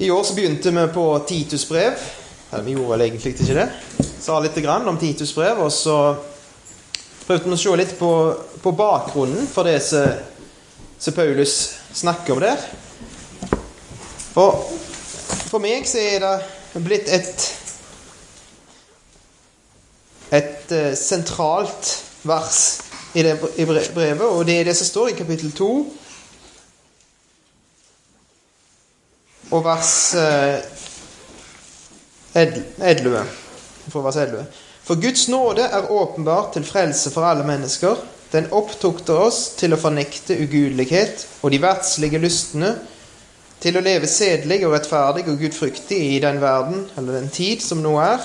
I år så begynte vi på Titus brev. Eller vi gjorde vel egentlig ikke det. Sa litt om Titus brev, og så prøvde vi å se litt på, på bakgrunnen for det som Paulus snakker om der. For, for meg så er det blitt et et uh, sentralt vers i det brevet, og det er det som står i kapittel 2 og vers uh, 11. For vers 11. For Guds nåde er åpenbart til frelse for alle mennesker. Den opptukter oss til å fornekte ugudelighet og de verdslige lystne, til å leve sedelig og rettferdig og gudfryktig i den verden, eller den tid som nå er,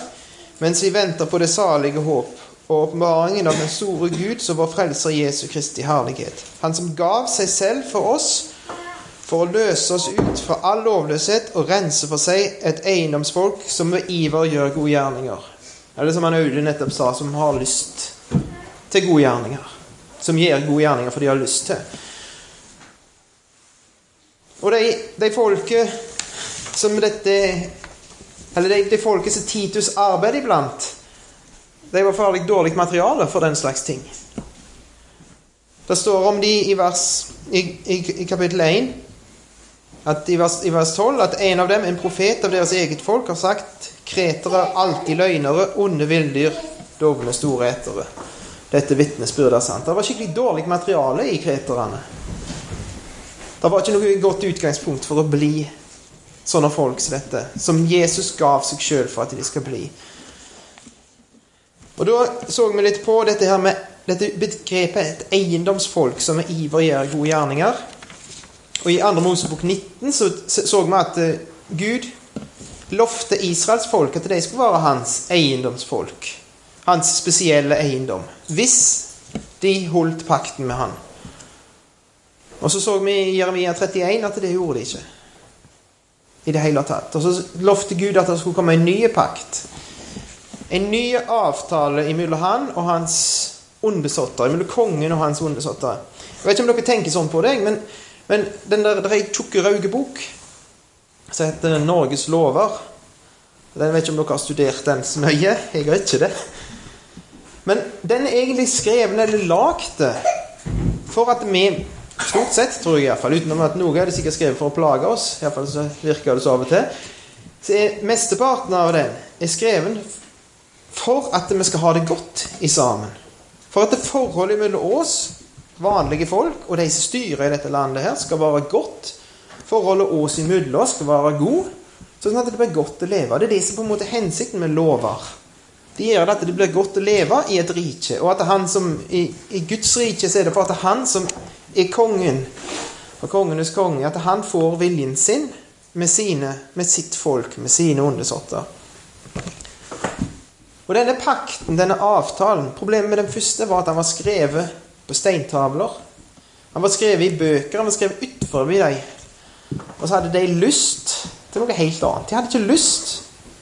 mens vi venter på det salige håp og åpenbaringen av den store Gud som vår frelser Jesu Kristi herlighet. Han som gav seg selv for oss for å løse oss ut fra all lovløshet og rense for seg et eiendomsfolk som med iver gjør gode gjerninger. Eller som han Audun nettopp sa, som har lyst til gode gjerninger. Som gjør gode gjerninger for de har lyst til. Og de, de folket som dette eller det, de folket som Titus arbeider iblant, det var farlig dårlig materiale for den slags ting. Det står om de i, vers, i, i, i kapittel 1 at i vers, i vers 12 at en av dem, en profet av deres eget folk, har sagt kretere alltid løgnere, onde villdyr, dovne store etere. Dette vitnesbyrdet er sant. Det var skikkelig dårlig materiale i kreterne. Det var ikke noe godt utgangspunkt for å bli sånne folk som dette, som Jesus gav seg sjøl for at de skal bli. Og Da så vi litt på dette her med dette begrepet et eiendomsfolk som med iver gjør gode gjerninger. Og I 2. Mosebok 19 så, så vi at uh, Gud lovte Israels folk at de skulle være hans eiendomsfolk. Hans spesielle eiendom. Hvis de holdt pakten med han. Og så så vi i Jeremia 31 at det gjorde de ikke i det hele tatt. Og så lovte Gud at det skulle komme en ny pakt. En ny avtale mellom han og hans undersåtter. Mellom kongen og hans undersåtter. Jeg vet ikke om dere tenker sånn på det, men, men den der, det er ei tjukk rød bok som heter Norges lover. Jeg vet ikke om dere har studert den så nøye. Jeg har ikke det. Men den er egentlig skrevet eller lagd for at vi Stort sett, tror jeg iallfall. Utenom at noe er det sikkert skrevet for å plage oss. I fall så virker det så av og til. Så er mesteparten av den er skreven for at vi skal ha det godt i sammen. For at det forholdet mellom oss, vanlige folk, og de som styrer i dette landet her, skal være godt. Forholdet oss imellom skal være god, sånn at det blir godt å leve. Det er det som på en måte er hensikten med lover. Det gjør at det blir godt å leve i et rike. Og at han som i, i Guds rike så er det for at han som er kongen og kongenes konge, at han får viljen sin med, sine, med sitt folk, med sine undersåtter. Og denne pakten, denne avtalen Problemet med den første var at han var skrevet på steintavler. Han var skrevet i bøker, han var skrevet utenfor dem. Og så hadde de lyst til noe helt annet. De hadde ikke lyst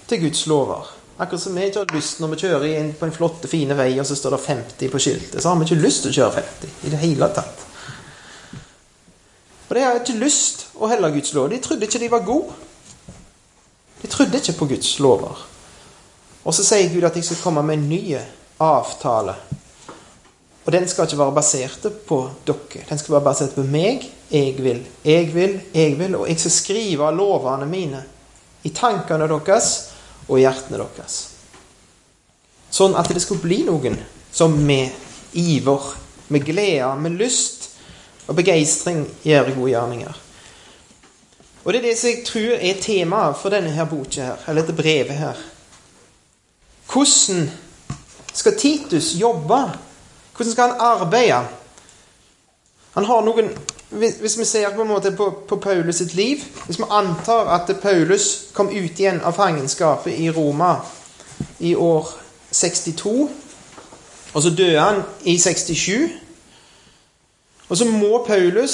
til Guds lover. Akkurat som vi ikke har lyst når vi kjører inn på en flott, fine vei, og så står det 50 på skiltet. Så har vi ikke lyst til å kjøre 50 i det hele tatt. Og de hadde ikke lyst å helle Guds lov. De trodde ikke de var gode. De trodde ikke på Guds lover. Og så sier Gud at jeg skal komme med en ny avtale. Og den skal ikke være basert på dere. Den skal være basert på meg. Jeg vil, jeg vil, jeg vil. Og jeg skal skrive lovene mine i tankene deres og i hjertene deres. Sånn at det skal bli noen som med iver, med glede, med lyst og begeistring gjør gode gjerninger. Og det er det som jeg tror er temaet for denne her boka her, eller dette brevet her. Hvordan skal Titus jobbe? Hvordan skal han arbeide? Han har noen Hvis vi ser på en måte på, på Paulus sitt liv Hvis vi antar at Paulus kom ut igjen av fangenskapet i Roma i år 62, og så døde han i 67 og så må Paulus,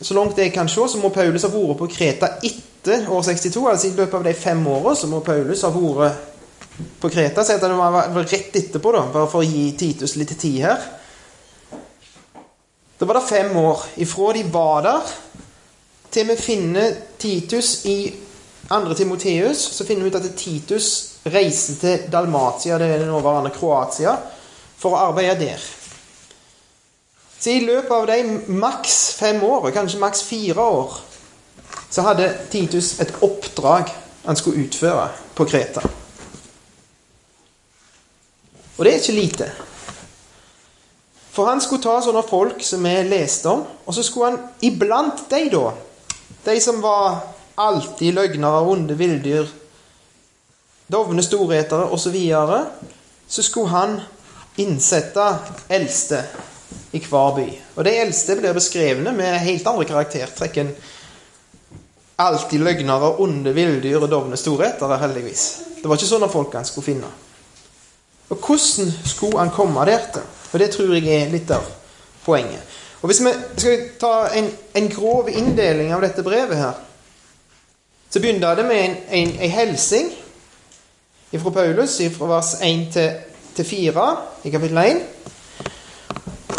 så langt jeg kan se, så må Paulus ha vært på Kreta etter år 62. Altså i løpet av de fem åra så må Paulus ha vært på Kreta. Så det var rett etterpå, da, bare for å gi Titus litt tid her. Da var det fem år ifra de var der, til vi finner Titus i 2. Timoteus så finner vi ut at Titus reiste til Dalmatia, det er den nåværende Kroatia, for å arbeide der. Så i løpet av de maks fem år, kanskje maks fire år, så hadde Titus et oppdrag han skulle utføre på Kreta. Og det er ikke lite. For han skulle ta sånne folk som vi leste om, og så skulle han iblant de, da, de som var alltid løgnere, onde villdyr, dovne storhetere osv., så, videre, så skulle han innsette eldste i hver by. Og de eldste blir beskrevne med helt andre karaktertrekk enn alltid løgnere, onde villdyr og dovne storheter, heldigvis. Det var ikke sånne folk han skulle finne. Og hvordan skulle han komme der til? Og det tror jeg er litt av poenget. Og Hvis vi skal ta en, en grov inndeling av dette brevet her, så begynner det med en, en, en hilsing fra Paulus fra vers 1 til, til 4 i kapittel 1.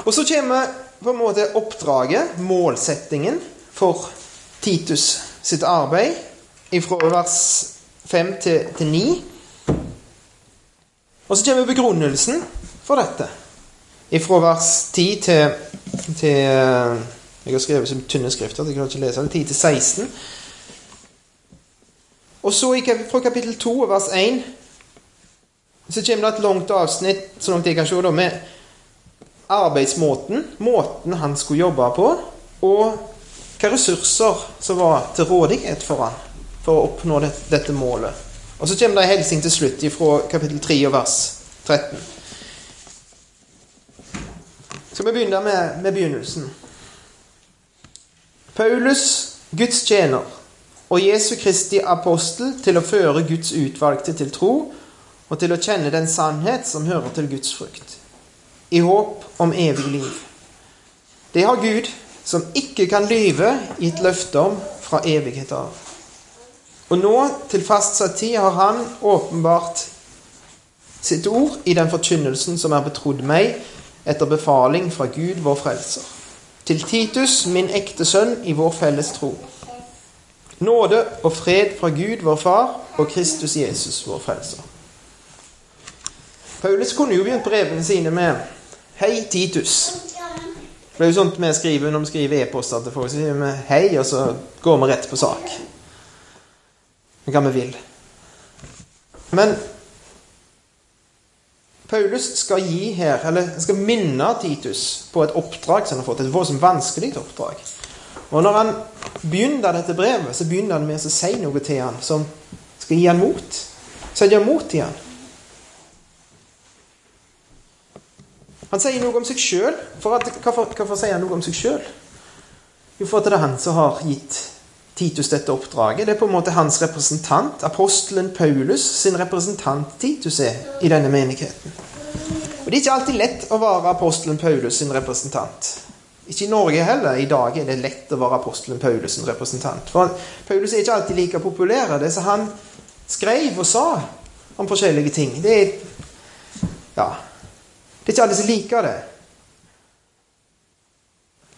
Og så kommer på en måte oppdraget, målsettingen, for Titus sitt arbeid fra vers 5 til, til 9. Og så kommer begrunnelsen for dette. Fra vers 10 til, til Jeg har skrevet som tynne skrifter, jeg kan ikke lese det. 10 til 16. Og så fra kapittel 2, og vers 1, så kommer det et langt avsnitt så langt jeg kan se, da, med arbeidsmåten, måten han skulle jobbe på, og hvilke ressurser som var til rådighet for han for å oppnå dette målet. Og så kommer det en hilsen til slutt fra kapittel 3 og vers 13. Skal vi begynne med, med begynnelsen? Paulus, Guds tjener, og Jesu Kristi apostel til å føre Guds utvalgte til tro og til å kjenne den sannhet som hører til Guds frukt, i håp om evig liv. Det har Gud, som ikke kan lyve, gitt løfte om fra evighet av. Og nå, til fastsatt tid, har Han åpenbart sitt ord i den forkynnelsen som er betrodd meg etter befaling fra Gud, vår frelser. Til Titus, min ekte sønn, i vår felles tro. Nåde og fred fra Gud, vår Far, og Kristus Jesus, vår frelser. Paulus kunne jo begynt brevene sine med Hei, Titus. Det er jo sånt vi skriver når vi skriver e-poster til folk. Så sier vi hei, og så går vi rett på sak hva vi vil. Men Paulus skal gi her, eller skal minne Titus på et oppdrag som han har fått. Et voldsomt vanskelig oppdrag. Og når han begynner dette brevet, så begynner han med å si noe til han som skal gi han mot. Sette mot i han. Han sier noe om seg sjøl. Hvorfor, hvorfor sier han noe om seg sjøl? Jo, for at det er han som har gitt Titus dette oppdraget. Det er på en måte hans representant. Apostelen Paulus sin representant Titus er i denne menigheten. Og Det er ikke alltid lett å være apostelen Paulus sin representant. Ikke i Norge heller. I dag er det lett å være apostelen Paulus sin representant. For Paulus er ikke alltid like populær. Det som han skrev og sa om forskjellige ting, det er Ja. Det er ikke alle som liker det.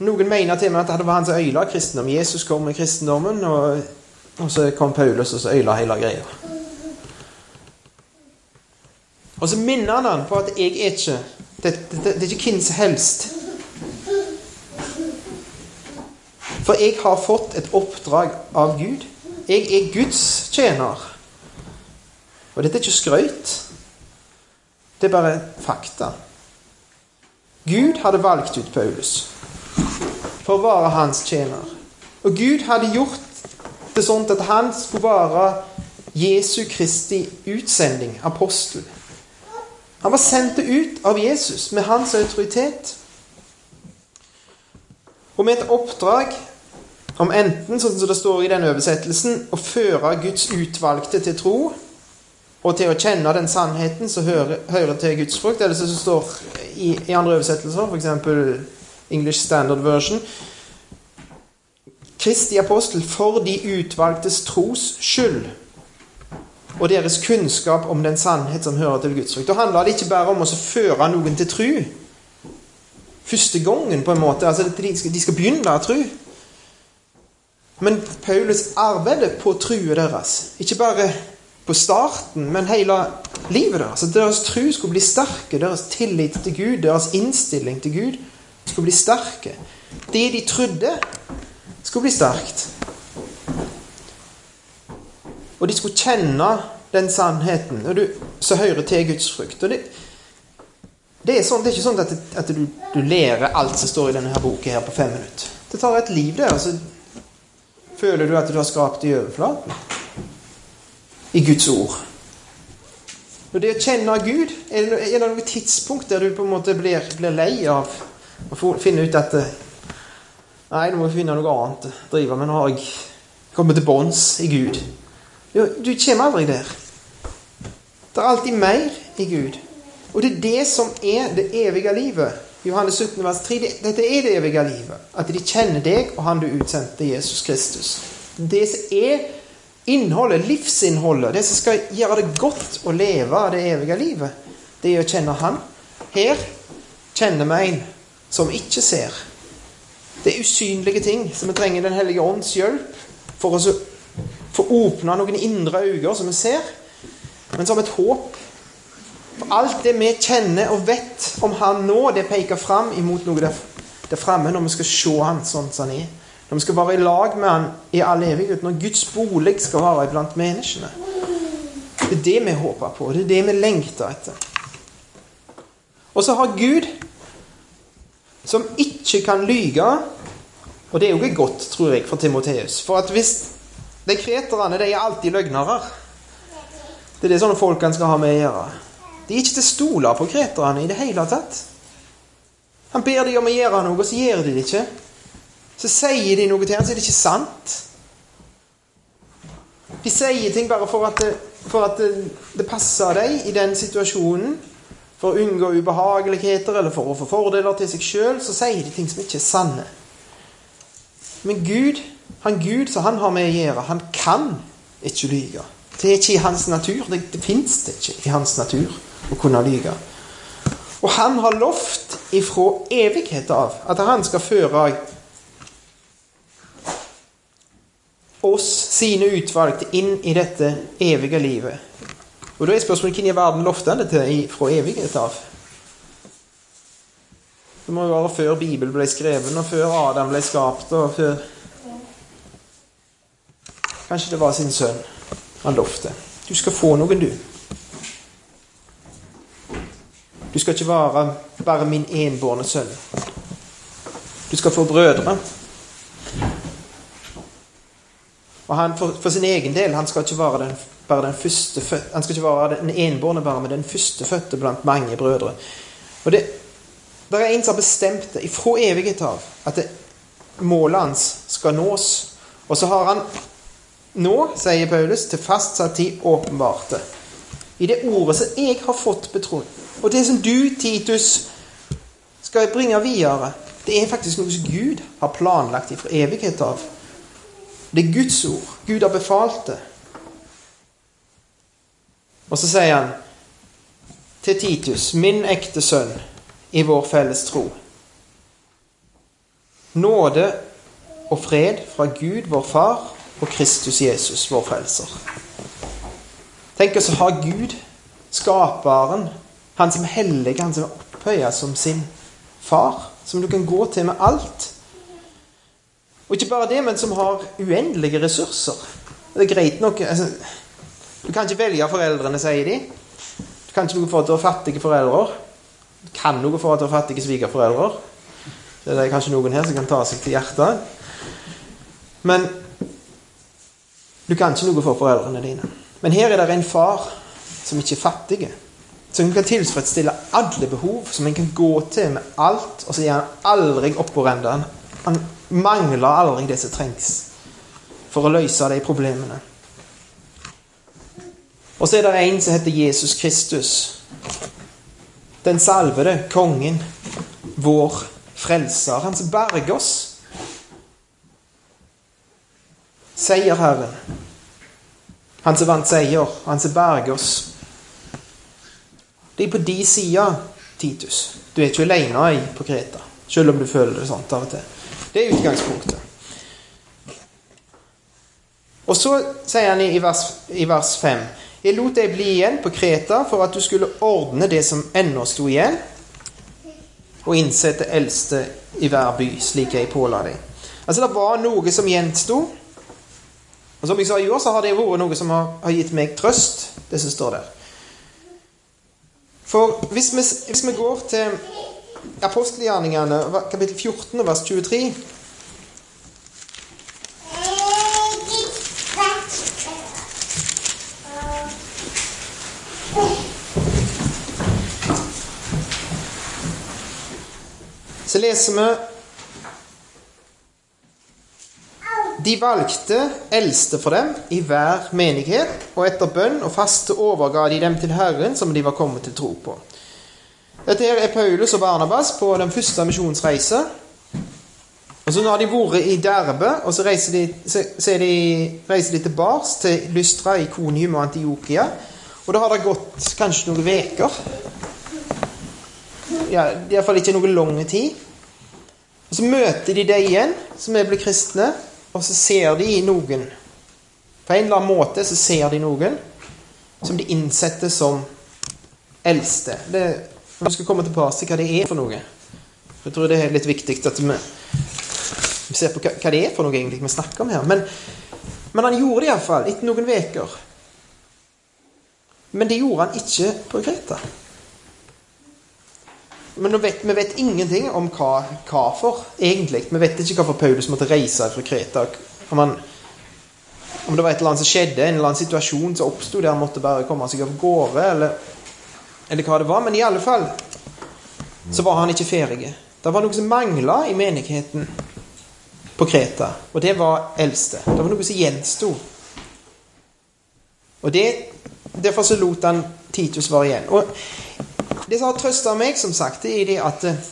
Noen mener til med at det var han som øyla kristendom. Jesus kom med kristendommen, og, og så kom Paulus og så øyla hele greia. Og så minner han han på at jeg er ikke Det, det, det er ikke hvem som helst. For jeg har fått et oppdrag av Gud. Jeg er Guds tjener. Og dette er ikke skrøyt. Det er bare fakta. Gud hadde valgt ut Paulus for å være hans tjener. Og Gud hadde gjort det sånn at han skulle være Jesu Kristi utsending, apostel. Han var sendt ut av Jesus med hans autoritet. Og med et oppdrag om enten, sånn som det står i den oversettelsen, å føre Guds utvalgte til tro og til å kjenne den sannheten som hører, hører til Guds frukt, eller som står i, i andre oversettelser, f.eks. English Standard Version. Kristi apostel for de utvalgtes tros skyld og deres kunnskap om den sannhet som hører til Guds frykt. Da handler det ikke bare om å føre noen til tru. Første gangen, på en måte. altså De skal, de skal begynne å tru. Men Paulus arbeider på trua deres. Ikke bare på starten, men hele livet deres. At deres tru skulle bli sterke, deres tillit til Gud, deres innstilling til Gud skulle bli sterke. Det de trodde, skulle bli sterkt. Og de skulle kjenne den sannheten og du, så hører til Guds frukt. Og det, det, er, sånn, det er ikke sånn at, at du, du, lærer alt som står i denne her boka her på fem minutter. Det tar et liv, det. Altså, føler du at du har skrapt i overflaten i Guds ord. Og det å kjenne Gud er det noe tidspunkt der du på en måte blir, blir lei av å finne ut at Nei, nå må vi finne noe annet å drive med. Nå har jeg kommet til bunns i Gud. Du kommer aldri der. Det er alltid mer i Gud. Og det er det som er det evige livet. Johannes 17, vers 3. Dette er det evige livet. At de kjenner deg og han du utsendte, Jesus Kristus. Det som er innholdet, livsinnholdet, det som skal gjøre det godt å leve det evige livet, det er å kjenne Han. Her kjenner vi en som vi ikke ser. Det er usynlige ting som vi trenger Den hellige ånds hjelp for å få åpna noen indre øyne som vi ser, men som et håp for alt det vi kjenner og vet om Han nå, det peker fram imot noe der, der framme når vi skal se Han sånn som Han er. Når vi skal være i lag med Han i all evighet. Når Guds bolig skal være iblant menneskene. Det er det vi håper på. Det er det vi lengter etter. Og så har Gud, som ikke kan lyge Og det er jo godt, tror jeg, for Timoteus. For at hvis De kreterne de er alltid løgnere. Det er det sånne folk han skal ha med å gjøre. De er ikke til å stole på kreterne i det hele tatt. Han ber dem om å gjøre noe, så gjør de det ikke. Så sier de noe til ham, så er det ikke sant. De sier ting bare for at det, for at det, det passer dem i den situasjonen. For å unngå ubehageligheter eller for å få fordeler til seg sjøl, så sier de ting som ikke er sanne. Men Gud, han Gud som han har med å gjøre, han kan ikke lyge. Det er ikke i hans natur. Det, det fins det ikke i hans natur å kunne lyge. Og han har lovt ifra evighet av at han skal føre oss, sine utvalgte, inn i dette evige livet. Og da er spørsmålet hvem i verden lovte han det til fra evighet av? Det må jo være før Bibelen ble skrevet, og før Adam ble skapt, og før Kanskje det var sin sønn han lovte. Du skal få noen, du. Du skal ikke være bare min enbårne sønn. Du skal få brødre. Og han for, for, sin egen del han skal ikke være den, bare den første Han skal ikke være den enbårne bare, men den førstefødte blant mange brødre. Og det, det er en som har bestemt det fra evighet av at det, målet hans skal nås. Og så har han nå, sier Paulus, til fastsatt tid åpenbart det. I det ordet som jeg har fått betrodd. Og det som du, Titus, skal bringe videre, det er faktisk noe som Gud har planlagt fra evighet av. Det er Guds ord. Gud har befalt det. Og så sier han til Titus, min ekte sønn i vår felles tro. Nåde og fred fra Gud, vår Far, og Kristus Jesus, vår Frelser. Tenk oss å ha Gud, skaperen, han som hellig, han som er opphøya som sin far, som du kan gå til med alt. Og ikke bare det, men som har uendelige ressurser. Det er greit nok altså, Du kan ikke velge foreldrene, sier de. Du kan ikke noe for at du har fattige foreldre. Du kan noe for at du har fattige svigerforeldre. Det er kanskje noen her som kan ta seg til hjertet. Men du kan ikke noe for foreldrene dine. Men her er det en far som ikke er fattig. Som kan tilfredsstille alle behov, som en kan gå til med alt, og så gir han aldri opporenda. Han mangler aldri det som trengs for å løse de problemene. Og så er det en som heter Jesus Kristus. Den salvede kongen, vår frelser. Han som berger oss. Seierherren. Han som vant seier. Han som berger oss. Det er på de sida, Titus. Du er ikke alene på Kreta. Selv om du føler det sånn av og til. Det er utgangspunktet. Og så sier han i vers, i vers 5 Jeg lot deg bli igjen på Kreta for at du skulle ordne det som ennå sto igjen, og innsette eldste i hver by, slik jeg påla deg. Altså, det var noe som gjensto. Og som jeg sa i år, så har det vært noe som har, har gitt meg trøst, det som står der. For hvis vi, hvis vi går til apostelgjerningene, kapittel 14, vers 23 Så leser vi De valgte eldste for dem i hver menighet, og etter bønn og faste overga de dem til Herren, som de var kommet til tro på. Dette her er Paulus og Barnabas på den første misjonsreise. Og så har de vært i Derbe, og så reiser de, så, så de, reiser de tilbake til Lystra, Ikonium og Antiokia. Og da har det gått kanskje noen uker ja, iallfall ikke noe lang tid. Og Så møter de deg igjen, som er blitt kristne, og så ser de noen. På en eller annen måte så ser de noen som de innsetter som eldste. Det, vi skal komme tilbake til hva det er for noe. Jeg tror det er litt viktig at vi, vi ser på hva, hva, det er for noe egentlig vi snakker om her. Men, men han gjorde det iallfall etter noen uker. Men det gjorde han ikke på Kreta. Men vet, vi vet ingenting om hva, hva for, egentlig. Vi vet ikke hvorfor Paulus måtte reise fra Kreta. Om, han, om, det var et eller annet som skjedde, en eller annen situasjon som oppsto der han måtte bare komme seg av gårde, eller, eller, hva det var. Men i alle fall så var han ikke ferdig. Det var noe som mangla i menigheten på Kreta, og det var eldste. Det var noe som gjensto. Og det, derfor så lot han Titus være igjen. Og det som har trøsta meg, som sagt, det er det at eh,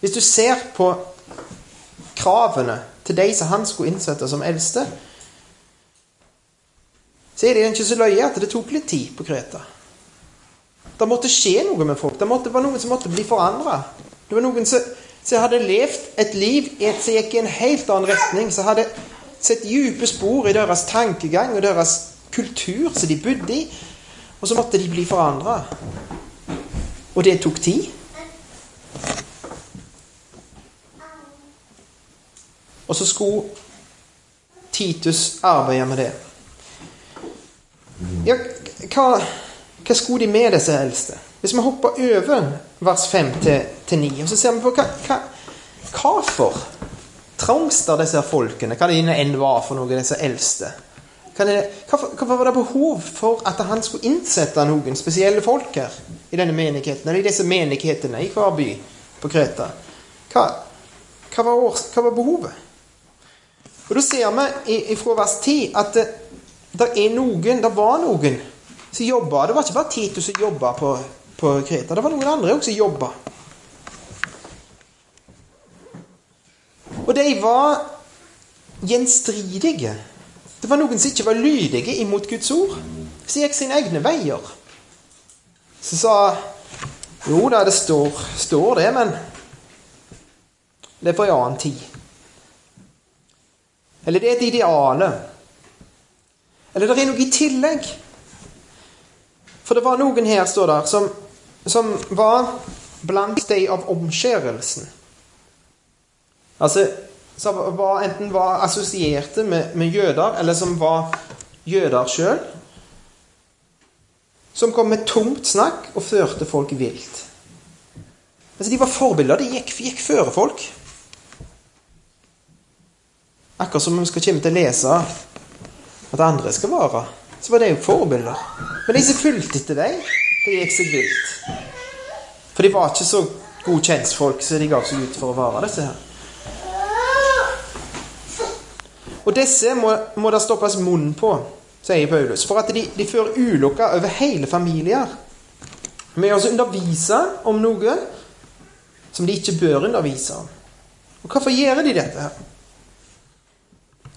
hvis du ser på kravene til de som han skulle innsette som eldste, så er det ikke så løye at det tok litt tid på Kreta. Det måtte skje noe med folk. Det måtte, var noen som måtte bli forandra. Det var noen som, som, hadde levd et liv som gikk i en helt annen retning. Som hadde sett dype spor i deres tankegang og deres kultur som de bodde i. Og så måtte de bli forandra. Og det tok tid. Og så skulle Titus arbeide med det. Ja, hva, hva skulle de med disse eldste? Hvis vi hopper over vers 5 til, 9, og så ser vi på hva, for trangs der disse folkene, hva det enn var for noe, disse eldste? Hvorfor var det behov for at han skulle innsette noen spesielle folk her i denne menigheten, eller i disse menighetene i hver by på Kreta? Hva, hva, var, hva var, behovet? Og Da ser vi fra vers 10 at det, det er noen, det var noen som jobba. Det var ikke bare Titus som jobba på, på Kreta. Det var noen andre også som jobba. Og de var gjenstridige. Det var noen som ikke var lydige imot Guds ord. Som gikk sine egne veier. Som sa Jo da, det står, står det, men det er for en annen tid. Eller det er et ideale. Eller det er noe i tillegg. For det var noen her, står der, som, som var blant de av omskjærelsen. Altså som var, enten var assosierte med, med, jøder, eller som var jøder sjøl. Som kom med tomt snakk og førte folk vilt. Altså, de var forbilder. De gikk, gikk føre folk. Akkurat som vi skal komme til å lese at andre skal være, så var det jo forbilder. Men de som fulgte etter dem, de gikk seg vilt. For de var ikke så gode så de gav seg ut for å være disse her. Og disse må, må det stoppes munn på, sier Paulus, for at de, de fører ulukka over hele familier. Med å undervise om noe som de ikke bør undervise om. Og hvorfor gjør de dette? her?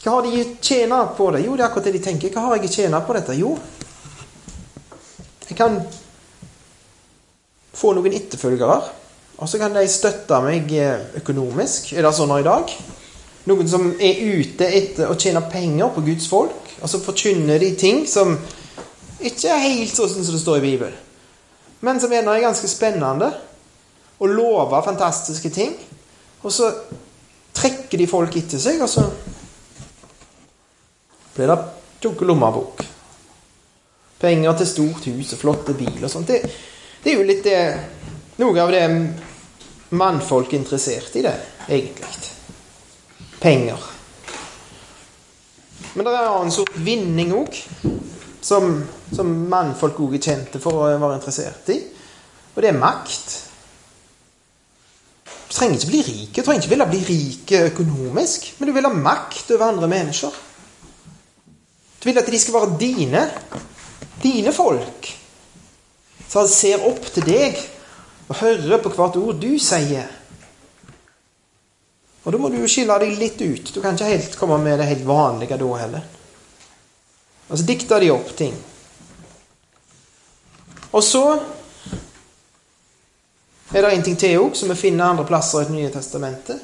Hva har de tjena på det? Jo, det er akkurat det de tenker. Hva har jeg tjena på dette? Jo, jeg kan få noen etterfølgere. Og så kan de støtte meg økonomisk. Er det sånn i dag? Noen som er ute etter å tjene penger på Guds folk. Og så forkynner de ting som ikke er helt sånn som det står i Bibelen. Men som gjerne er ganske spennende. Og lover fantastiske ting. Og så trekker de folk etter seg, og så blir det tok lommebok. Penger til stort hus og flotte bil og sånt. Det, det er jo litt det Noe av det mannfolk er interessert i, det, egentlig. Penger. Men det er en annen sort vinning òg, som, som mannfolk òg er kjente for å være interessert i. Og det er makt. Du trenger ikke bli rik. Du trenger ikke ville bli rik økonomisk, men du vil ha makt over andre mennesker. Du vil at de skal være dine. Dine folk. Han ser opp til deg og hører på hvert ord du sier. Og da må du jo skille deg litt ut. Du kan ikke helt komme med det helt vanlige da heller. Og så dikter de opp ting. Og så er det en ting til òg, som vi finner andre plasser i Det nye testamentet.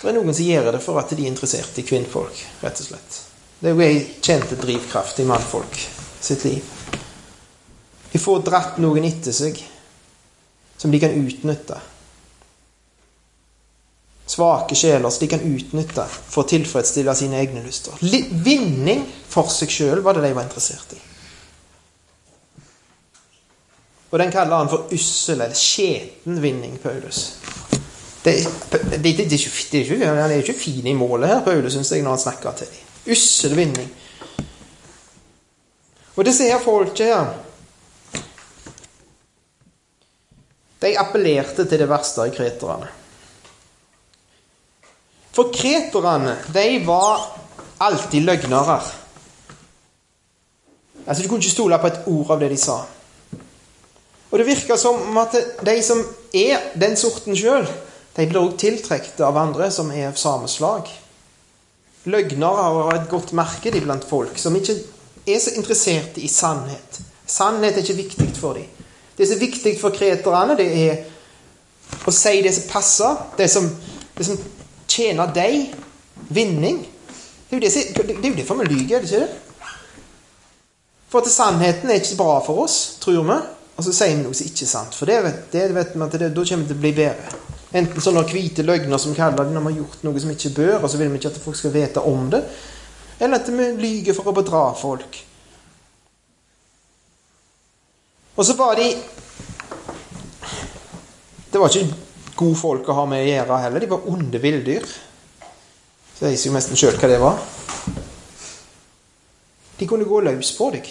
Det er noen som gjør det for at de er interessert i kvinnfolk, rett og slett. Det er jo ei kjent drivkraft i mannfolk sitt liv. De får dratt noen etter seg som de kan utnytte. Svake sjeler som de kan utnytte for å tilfredsstille sine egne lyster. Vinning for seg sjøl var det de var interessert i. Og den kaller han for ussel eller skjeten vinning, Paulus. Det, det, det, det, han er ikke fin i målet her, Paulus, syns jeg, når han snakker til dem. Ussel vinning. Og det ser folket her De appellerte til det verste i kreterne. For kreterne, de var alltid løgnere. Altså, Du kunne ikke stole på et ord av det de sa. Og det virker som at de som er den sorten sjøl, de blir også tiltrukket av andre som er av samme slag. Løgnere har et godt marked iblant folk som ikke er så interessert i sannhet. Sannhet er ikke viktig for dem. Det som er viktig for kreterne, det er å si det som passer, det som, det som tjener deg. Vinning. Det er jo er derfor vi lyver, er det ikke det? For at sannheten er ikke bra for oss, tror vi. Og så sier vi noe som ikke er sant. For det, det vet vi det, da kommer det til å bli bedre. Enten sånne hvite løgner som kaller det når vi har gjort noe som ikke bør, og så vil vi ikke at folk skal vite om det. Eller at vi lyver for å bedra folk. Og så var de Det var ikke gode folk å ha med å gjøre heller. De var onde villdyr. Så jeg sier jo nesten sjøl hva det var. De kunne gå løs på deg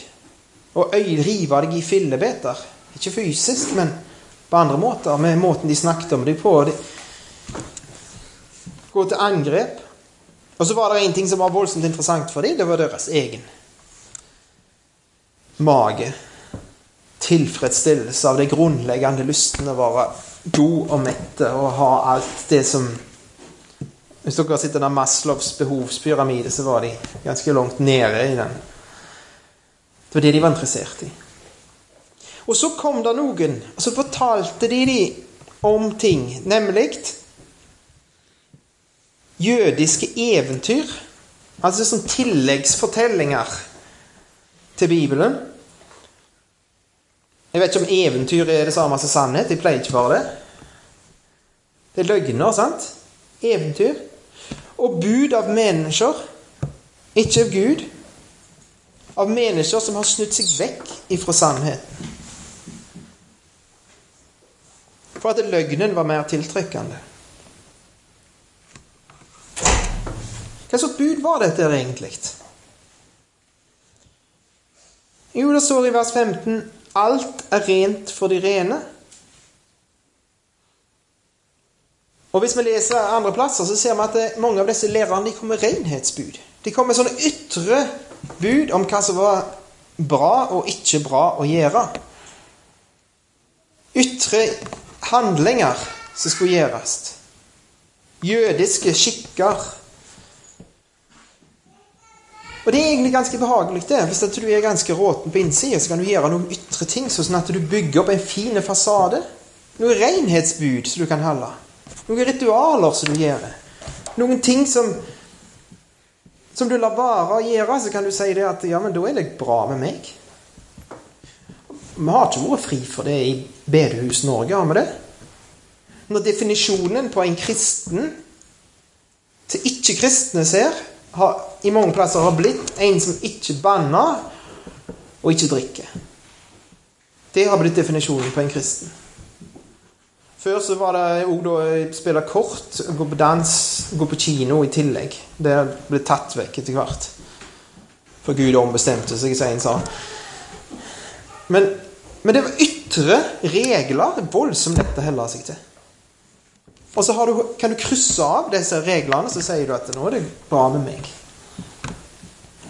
og rive deg i fillebiter. Ikke fysisk, men på andre måter. Med måten de snakket om deg på. De gå til angrep. Og så var det en ting som var voldsomt interessant for dem. Det var deres egen mage. Tilfredsstillelse av de grunnleggende lystene våre. God og mette og ha alt det som Hvis dere har sett denne Maslows behovspyramide, så var de ganske langt nede i den. Det var det de var interessert i. Og så kom det noen, og så fortalte de dem om ting, nemlig jødiske eventyr. Altså som tilleggsfortellinger til Bibelen. Jeg vet ikke om eventyr er det samme som sannhet. De pleier ikke for det. Det er løgner, sant? Eventyr. Og bud av mennesker, ikke av Gud. Av mennesker som har snudd seg vekk ifra sannheten. for at løgnen var mer tiltrekkende. Hva slags bud var dette egentlig? Jo, det står i vers 15 alt er rent for de rene. Og Hvis vi leser andre plasser, så ser vi at mange av disse lærerne kommer med renhetsbud. De kommer med sånne ytre bud om hva som var bra og ikke bra å gjøre. Ytre handlinger som skulle gjøres. Jødiske skikker. Og det er egentlig ganske behagelig, det. Hvis du er ganske råten på innsida, så kan du gjøre noen ytre ting, sånn at du bygger opp en fin fasade. Noen renhetsbud som du kan holde. Noen ritualer som du gjør. noen ting som som du lar være å gjøre, så kan du si det at ja, men da er det bra med meg. Vi har ikke vært fri for det i Bedehus Norge, har vi det? Når definisjonen på en kristen til ikke-kristne ser, har, i mange plasser har blitt en som ikke banner og ikke drikker. Det har blitt definisjonen på en kristen. Før så var det òg å spille kort, gå på dans, gå på kino i tillegg. Det ble tatt vekk etter hvert. For Gud ombestemte seg, som en sa. Men, men det var ytre regler voldsomt lett å helle seg til. Og så du, kan du krysse av disse reglene, så sier du at 'nå er det bra med meg'.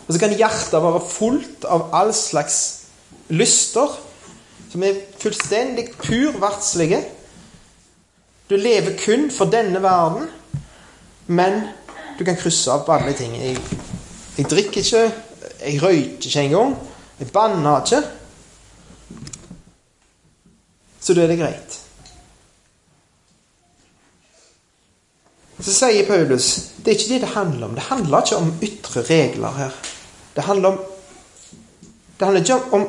Og så kan hjertet være fullt av all slags lyster som er fullstendig pur verdslige du lever kun for denne verden, men du kan krysse av på alle ting. Jeg, jeg drikker ikke, jeg røyker ikke engang, jeg banner ikke. Så da er det greit. Så sier Paulus det er ikke det det handler om. Det handler ikke om ytre regler her. Det handler om Det handler ikke om,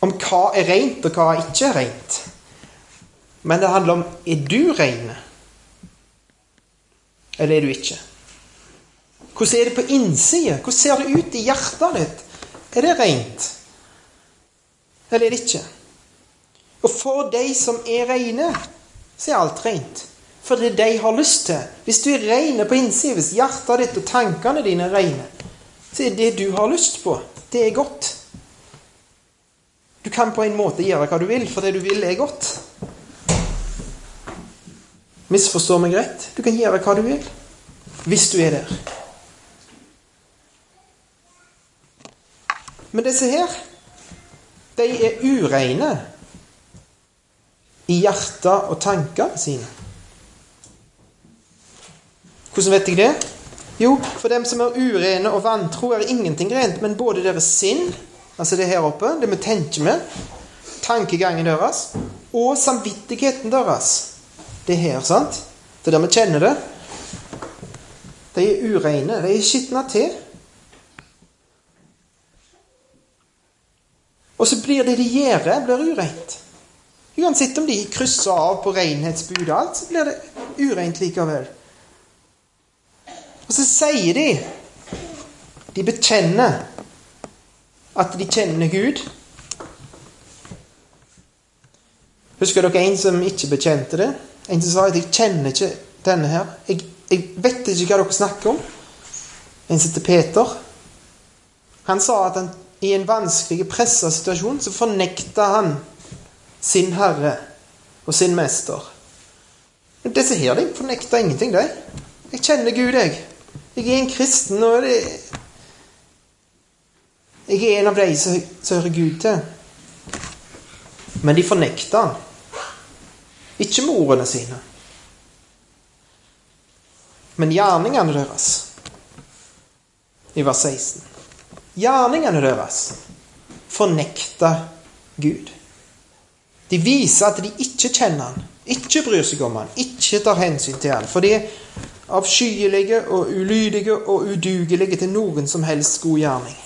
om, hva er rent, og hva er ikke er rent. Men det handler om er du ren, eller er du ikke? Hvordan er det på innsida? Hvordan ser det ut i hjertet ditt? Er det rent, eller er det ikke? Og for de som er rene, så er alt rent. For det de har lyst til. Hvis du er ren på innsida, hvis hjertet ditt og tankene dine er rene, så er det du har lyst på, det er godt. Du kan på en måte gjøre hva du vil, for det du vil, er godt. Misforstå meg rett. Du kan gjøre hva du vil hvis du er der. Men disse her, de er ureine i hjertet og tankene sine. Hvordan vet jeg det? Jo, for dem som er urene og vantro, er ingenting rent, men både deres sinn, altså det her oppe, det vi tenker med, tankegangen deres, og samvittigheten deres det her, sant? Det er der vi kjenner det. De er ureine. De er skitna til. Og så blir det de gjør, blir ureint. Uansett om de krysser av på renhetsbudet alt, så blir det ureint likevel. Og så sier de De bekjenner at de kjenner Gud. Husker dere en som ikke bekjente det? En som sa at 'jeg kjenner ikke denne her'. Jeg, jeg vet ikke hva dere snakker om. En som heter Peter. Han sa at han, i en vanskelig, pressa situasjon så fornekta han sin herre og sin mester. Men disse her de fornekta ingenting, de. Jeg kjenner Gud, jeg. Jeg er en kristen, og det Jeg er en av de som, hører Gud til. Men de fornekta han. Ikke med ordene sine, men gjerningene deres. I vers 16. Gjerningene deres fornekter Gud. De viser at de ikke kjenner han, ikke bryr seg om han, ikke tar hensyn til han. For de er avskyelige og ulydige og udugelige til noen som helst god gjerning.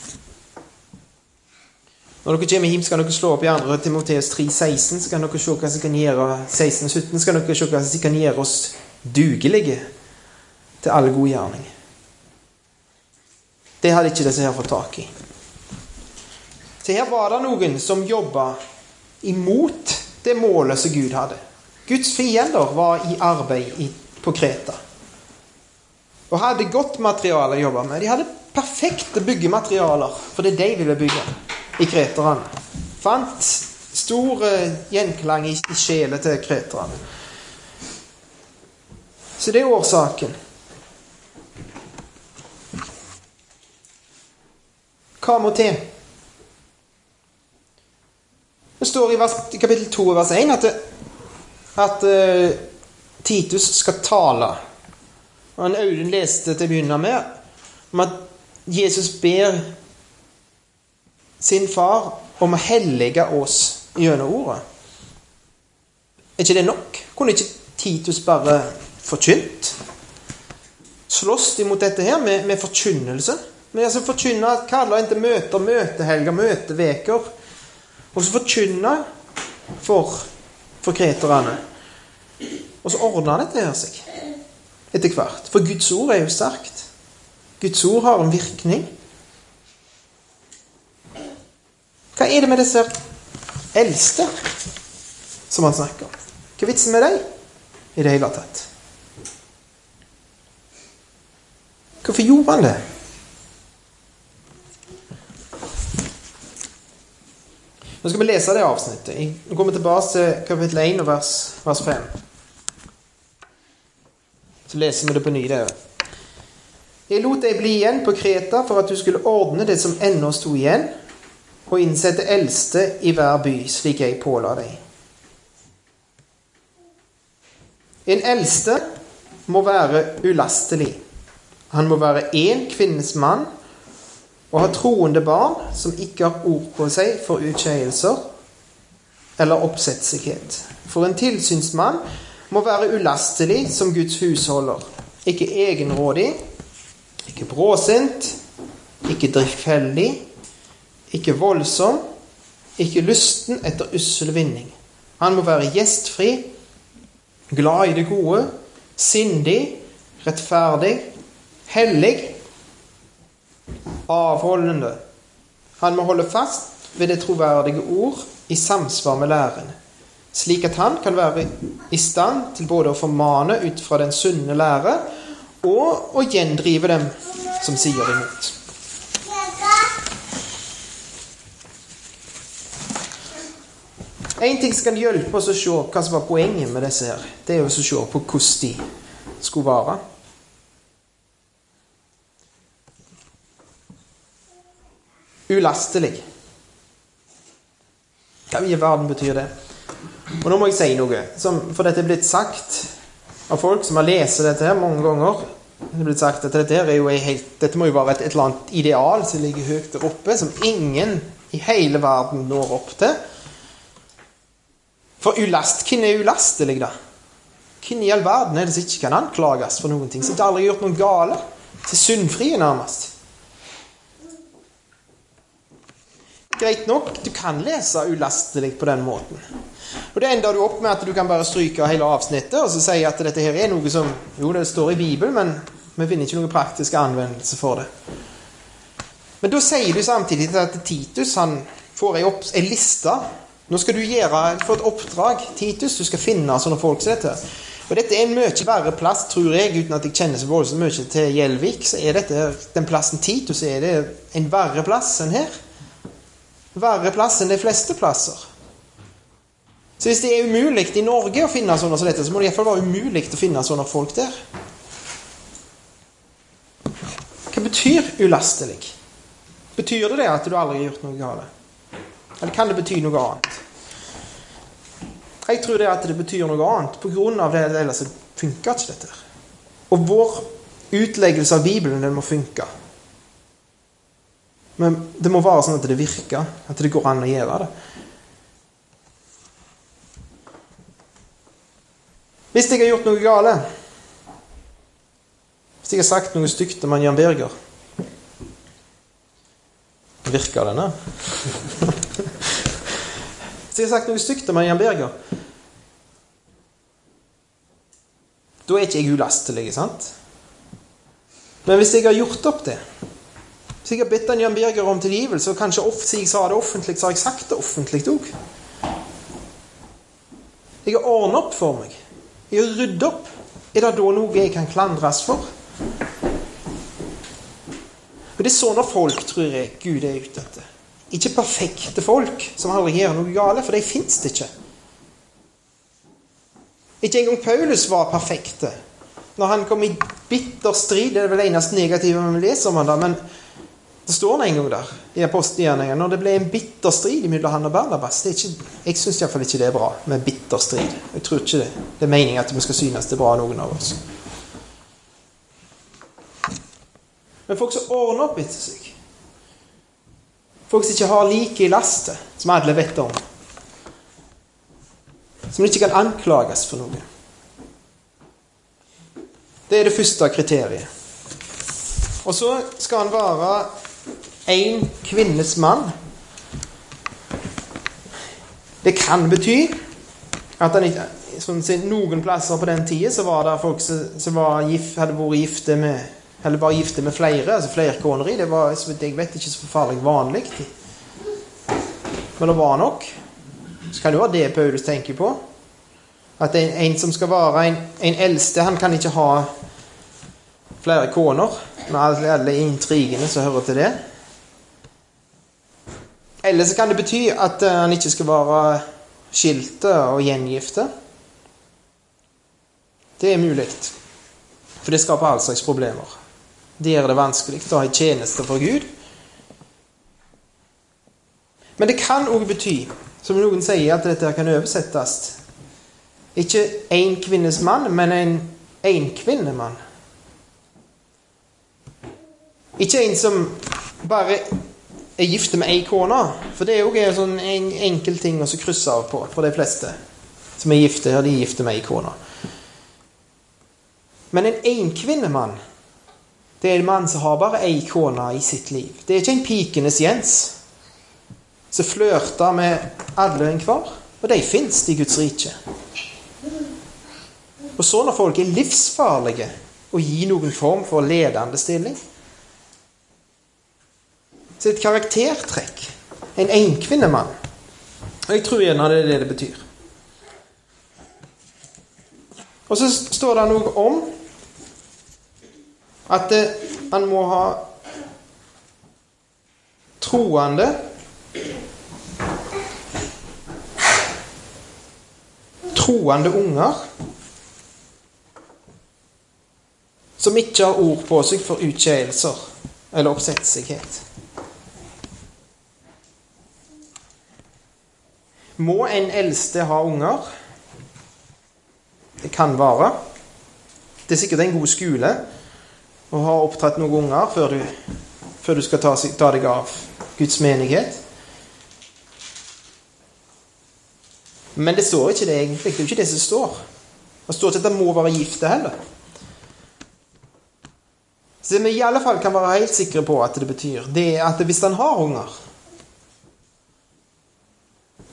Når dere kommer hjem, skal dere slå opp i 2. Timoteus 3,16, så kan dere se hva som kan gjøre 16-17 skal dere se hva som kan gjøre oss dugelige til all god gjerning. Det hadde ikke disse her fått tak i. Så her var det noen som jobba imot det målet som Gud hadde. Guds fiender var i arbeid på Kreta. Og hadde godt materiale å jobbe med. De hadde perfekte byggematerialer for det de ville bygge i kreterne. Fant stor eh, gjenklang i, i til kreterne. Så det er årsaken. Hva må til? Det står i, vers, i kapittel 2 vers 1 at, at uh, Titus skal tale. Og Audun leste til å begynne med om at Jesus ber sin far om å hellige oss gjennom ordet. Er ikke det nok? Kunne ikke Titus bare forkynt? slåss de mot dette her med, med forkynnelse. Men altså forkynne, kaller en til møter, møtehelger, møteveker. Og så forkynne for, for kreterne. Og så ordna dette her seg etter hvert. For Guds ord er jo sterkt. Guds ord har en virkning. Hva er det med disse eldste som han snakker om? Hva er vitsen med dem i det hele tatt? Hvorfor gjorde han det? Nå skal vi lese det avsnittet. Nå kommer vi tilbake til kapittel 1 og vers, vers 5. Så leser vi det på ny. der. Jeg lot deg bli igjen på Kreta for at du skulle ordne det som ennå sto igjen, og innsette eldste i hver by, slik jeg påla deg. En eldste må være ulastelig. Han må være én kvinnes mann og ha troende barn som ikke har ord på seg for utskeielser eller oppsetsighet. For en tilsynsmann må være ulastelig som Guds husholder, ikke egenrådig, ikke bråsint, ikke drifeldig, ikke voldsom, ikke lysten etter ussel vinning. Han må være gjestfri, glad i det gode, sindig, rettferdig, hellig, avholdende. Han må holde fast ved det troverdige ord i samsvar med læren, slik at han kan være i stand til både å formane ut fra den sunne lære og å gjendrive dem som sier imot. En ting som kan hjelpe oss å se hva som var poenget med disse, her, det er å se på hvordan de skulle være. Ulastelig. Hva i verden betyr det? Og nå må jeg si noe, som, for dette er blitt sagt av folk som har lest dette her mange ganger. Det er blitt sagt at dette, er jo helt, dette må jo være et, et eller annet ideal som ligger høyt der oppe, som ingen i hele verden når opp til. For ulast, hvem er ulastelig, da? Hvem i all verden er det som ikke kan anklages for noen ting? Som aldri har gjort noe gale? Til syndfrie, nærmest. Greit nok, du kan lese ulastelig på den måten. Og Det ender du opp med at du kan bare stryke hele avsnittet og så si at dette her er noe som Jo, det står i Bibelen, men vi finner ikke noen praktisk anvendelse for det. Men da sier du samtidig at Titus han får ei, opp, liste nå skal du få et oppdrag, Titus. Du skal finne sånne folk som dette. Og dette er en mye verre plass, tror jeg, uten at jeg kjenner så voldsomt mye til Gjelvik. Så er dette den plassen Titus er det en verre plass enn her. Verre plass enn de fleste plasser. Så hvis det er umulig i Norge å finne sånne som dette, så må det iallfall være umulig å finne sånne folk der. Hva betyr ulastelig? Betyr det det at du aldri har gjort noe galt? Eller kan det bety noe annet? Jeg tror det at det betyr noe annet på grunn av det ellers funker ikke dette. Og vår utleggelse av Bibelen, den må funke. Men det må være sånn at det virker, at det går an å gjøre det. Hvis jeg har gjort noe gale Hvis jeg har sagt noe stygt om Jan Birger Virker denne? Hvis jeg har sagt noe stygt om Jan Birger Da er ikke jeg ulastelig, sant? Men hvis jeg har gjort opp det Hvis jeg har bedt Jan Birger om tilgivelse, og kanskje ofte jeg sa det offentlig, så har jeg sagt det offentlig òg. Jeg har ordnet opp for meg. Jeg har rydda opp. Er det da noe jeg kan klandres for? Og Det er sånne folk, tror jeg, Gud er ute etter. Ikke perfekte folk som aldri gjør noe gale, for de fins det ikke. Ikke engang Paulus var perfekte. Når han kom i bitter strid Det er vel eneste negative vi leser om han da, men det står en gang der i apostelgjerningene når det ble en bitter strid mellom han og Barnabas. Ikke, jeg syns iallfall ikke det er bra med bitter strid. Jeg tror ikke det. Det er meningen at vi skal synes det er bra, noen av oss. Men folk som ordner opp etter seg. Folk som ikke har like i lastet, som alle vet om. Som ikke kan anklages for noe. Det er det første kriteriet. Og så skal han være én kvinnes mann. Det kan bety at han ikke sånn, Noen plasser på den tida så var det folk som, som gift, hadde vært gifte med eller bare gifte med flere, altså flerkoneri. Det var jeg vet ikke så forferdelig vanlig. Men det var nok. Så kan det være det Paulus tenker på. At en, en som skal være en, en, eldste, han kan ikke ha flere koner. Med alle, alle intrigene som hører til det. Eller så kan det bety at uh, han ikke skal være skilte og gjengifte. Det er mulig. For det skaper all slags problemer. Det gjør det vanskelig å ha en tjeneste for Gud. Men det kan òg bety, som noen sier, at dette kan oversettes Ikke én kvinnes mann, men en enkvinnemann. Ikke en som bare er gift med ei kone. For det er sånn en enkel ting å krysse av på for de fleste som er gifte. Ja, de er gifte med ei kone. Men en enkvinnemann det er en mann som har bare ei kone i sitt liv. Det er ikke en pikenes Jens som flørter med alle og enhver. Og de fins i Guds rike. Og så når folk er livsfarlige og gir noen form for ledende stilling Et karaktertrekk. En enkvinnemann. Og jeg tror gjerne det er det det betyr. Og så står det noe om at han må ha troende Troende unger som ikke har ord på seg for utskeielser eller oppsetsighet. Må en eldste ha unger? Det kan være. Det er sikkert en god skole å ha oppdratt noen unger før du, før du skal ta, ta, deg av Guds menighet. Men det står ikke det egentlig. Det er jo ikke det som står. Det står ikke at det må være gifte heller. Så vi i alle fall kan være helt sikre på at det betyr, det at hvis han har unger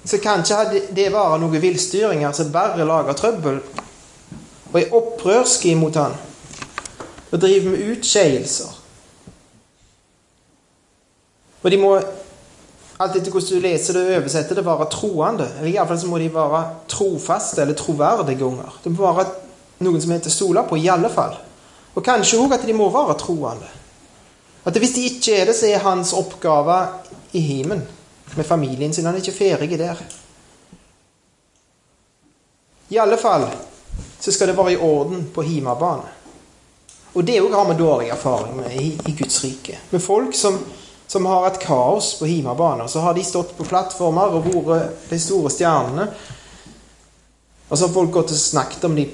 Så kan ikke det være noen villstyringer som bare lager trøbbel og er opprørske imot han og driver med utskeielser. Og de må, alt etter hvordan du leser det og oversetter det, være troende. Eller iallfall så må de være trofaste eller troverdige unger. Det må være noen som heter til stole på, i alle fall. Og kanskje òg at de må være troende. At hvis de ikke er det, så er hans oppgave i himmelen med familien sin. Han er ikke ferdig der. I alle fall så skal det være i orden på hjemmebane. Og det òg har vi dårlig erfaring med i, i Guds rike. Med folk som, som har et kaos på hjemmebane. Så har de stått på plattformer og vært de store stjernene. Og så har folk gått og snakket om de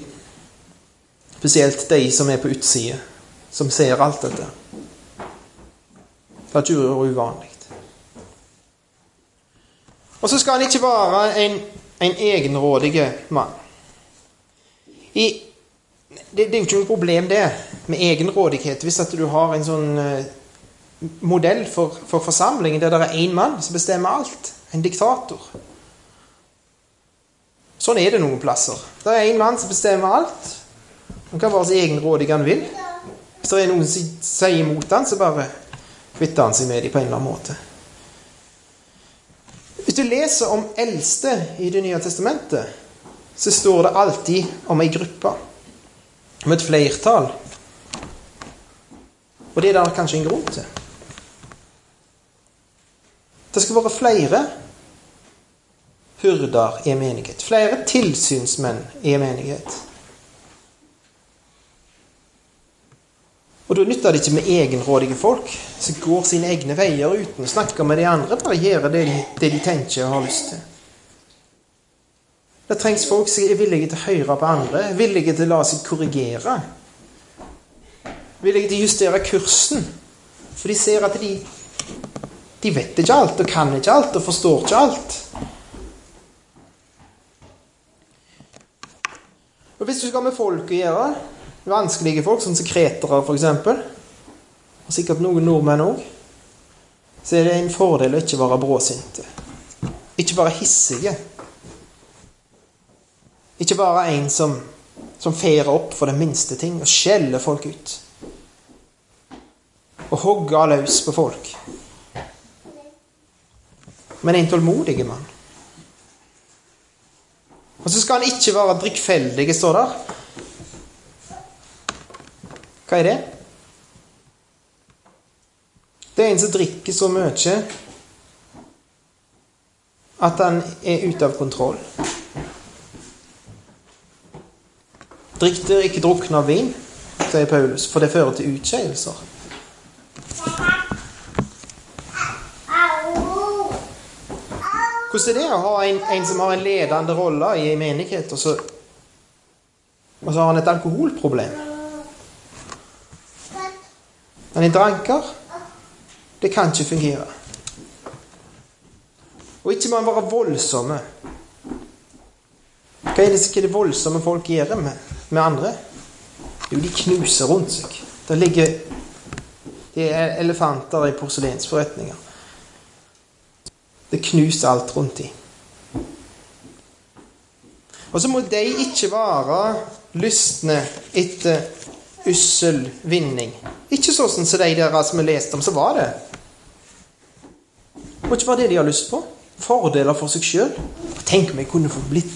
Spesielt de som er på utsida, som ser alt dette. Det er ikke uvanlig. Og så skal han ikke være en, en egenrådig mann. I det, det, er jo ikke noe problem, det, med egenrådighet. Hvis at du har en sånn uh, modell for, for, forsamlingen der det er én mann som bestemmer alt. En diktator. Sånn er det noen plasser. Det er én mann som bestemmer alt. Han kan være så egenrådig han vil. Hvis det er noen som sier imot han, så bare kvitter han seg med dem på en eller annen måte. Hvis du leser om eldste i Det nye testamentet, så står det alltid om ei gruppe om et flertall. Og det er det kanskje en grunn til. Det skal være flere hurder i en menighet. Flere tilsynsmenn i en menighet. Og Da nytter det ikke med egenrådige folk som går sine egne veier uten å snakke med de andre. Bare gjøre det de, det de tenker og har lyst til. Det trengs folk som er villige til å høre på andre, villige til å la seg korrigere. Villige til å justere kursen. For de ser at de, de vet ikke alt, og kan ikke alt, og forstår ikke alt. Og Hvis du skal med folk å gjøre, vanskelige folk, sånn som kretere f.eks., og sikkert noen nordmenn òg, så er det en fordel å ikke være bråsinte. Ikke være hissige. Ikke være en som, som feirer opp for den minste ting og skjeller folk ut. Og hogger løs på folk. Men en tålmodig mann. Og så skal han ikke være drikkfeldig, står der. Hva er det? Det er en som drikker så mye at han er ute av kontroll. Drikk ikke drukne av vin, sier Paulus, for det fører til utskeielser. Hvordan er det å ha en, en som har en ledende rolle i en menighet, og så, og så har han et alkoholproblem? Han en dranker. Det kan ikke fungere. Og ikke må en være voldsomme. Hva er det, hva er det voldsomme folk gjør med, med andre? Jo, de knuser rundt seg. Det ligger det er elefanter i porselensforretninger. Det knuser alt rundt dem. Og så må de ikke være lystne etter ussel vinning. Ikke sånn som de der som vi leste om, så var det. Må ikke være det de har lyst på. Fordeler for seg sjøl. Tenk om jeg kunne få blitt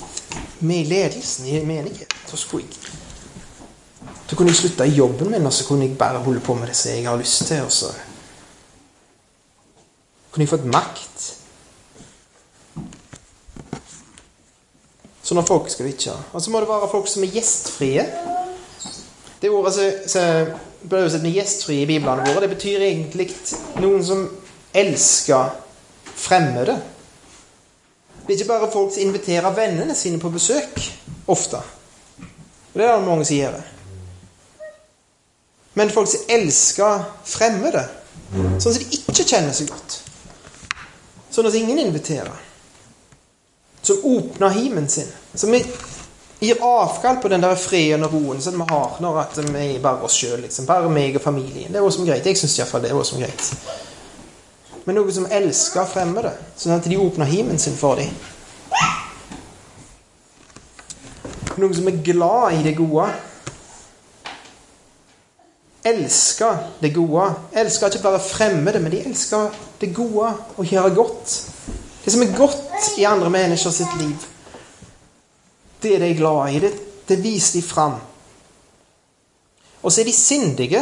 med i ledelsen i menigheten. Så skulle jeg så kunne jeg slutta i jobben min, og så kunne jeg bare holde på med det som jeg har lyst til. Og så kunne jeg fått makt. Sånne folk skal vi ikke ha. Og så må det være folk som er gjestfrie. Det ordet som blir sett med 'gjestfri' i biblene våre, det betyr egentlig noen som elsker fremmede. Det er ikke bare folk som inviterer vennene sine på besøk ofte. Og det er det mange som gjør. Men folk som elsker fremmede. Sånn som de ikke kjenner så godt. Sånn at ingen inviterer som åpner himen sin. Som gir avkall på den der freden og roen som vi har når at vi er bare oss sjøl. Liksom. Bare meg og familien. Det er også greit. Jeg syns iallfall det er også greit. Men noe som elsker fremmede, sånn at de åpner himmelen sin for dem. Noen som er glad i det gode. Elsker det gode. Elsker ikke bare fremmede, men de elsker det gode og gjøre godt. Det som er godt i andre mennesker sitt liv. Det er de glad i. Det, det viser de fram. Og så er de sindige.